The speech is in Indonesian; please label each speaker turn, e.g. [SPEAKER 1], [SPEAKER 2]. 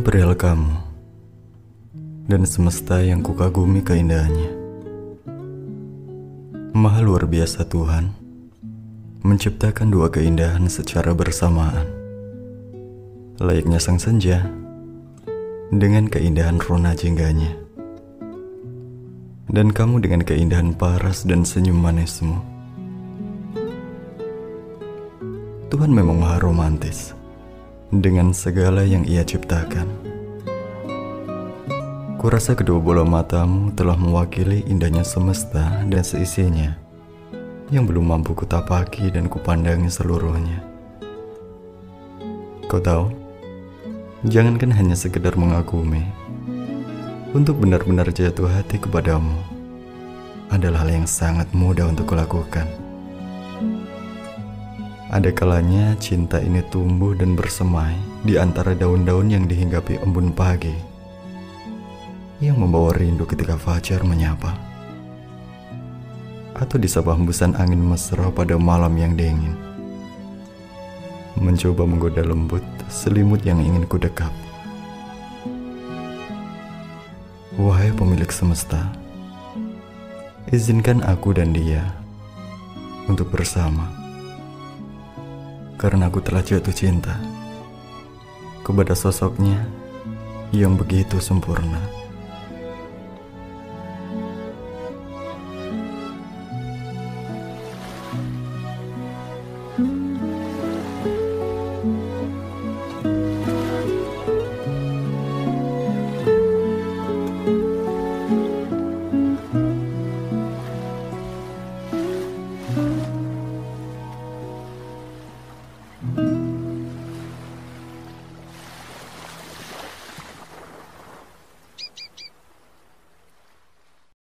[SPEAKER 1] Perihal kamu dan semesta yang kukagumi keindahannya. Maha luar biasa Tuhan menciptakan dua keindahan secara bersamaan. Layaknya sang senja dengan keindahan rona jengganya. Dan kamu dengan keindahan paras dan senyum manismu. Tuhan memang maha romantis dengan segala yang ia ciptakan. Kurasa kedua bola matamu telah mewakili indahnya semesta dan seisinya yang belum mampu kutapaki dan kupandangi seluruhnya. Kau tahu, jangankan hanya sekedar mengagumi, untuk benar-benar jatuh hati kepadamu adalah hal yang sangat mudah untuk kulakukan. Ada kalanya cinta ini tumbuh dan bersemai di antara daun-daun yang dihinggapi embun pagi yang membawa rindu ketika fajar menyapa atau disapa hembusan angin mesra pada malam yang dingin. Mencoba menggoda lembut selimut yang ingin ku dekap Wahai pemilik semesta izinkan aku dan dia untuk bersama karena aku telah jatuh cinta kepada sosoknya yang begitu sempurna.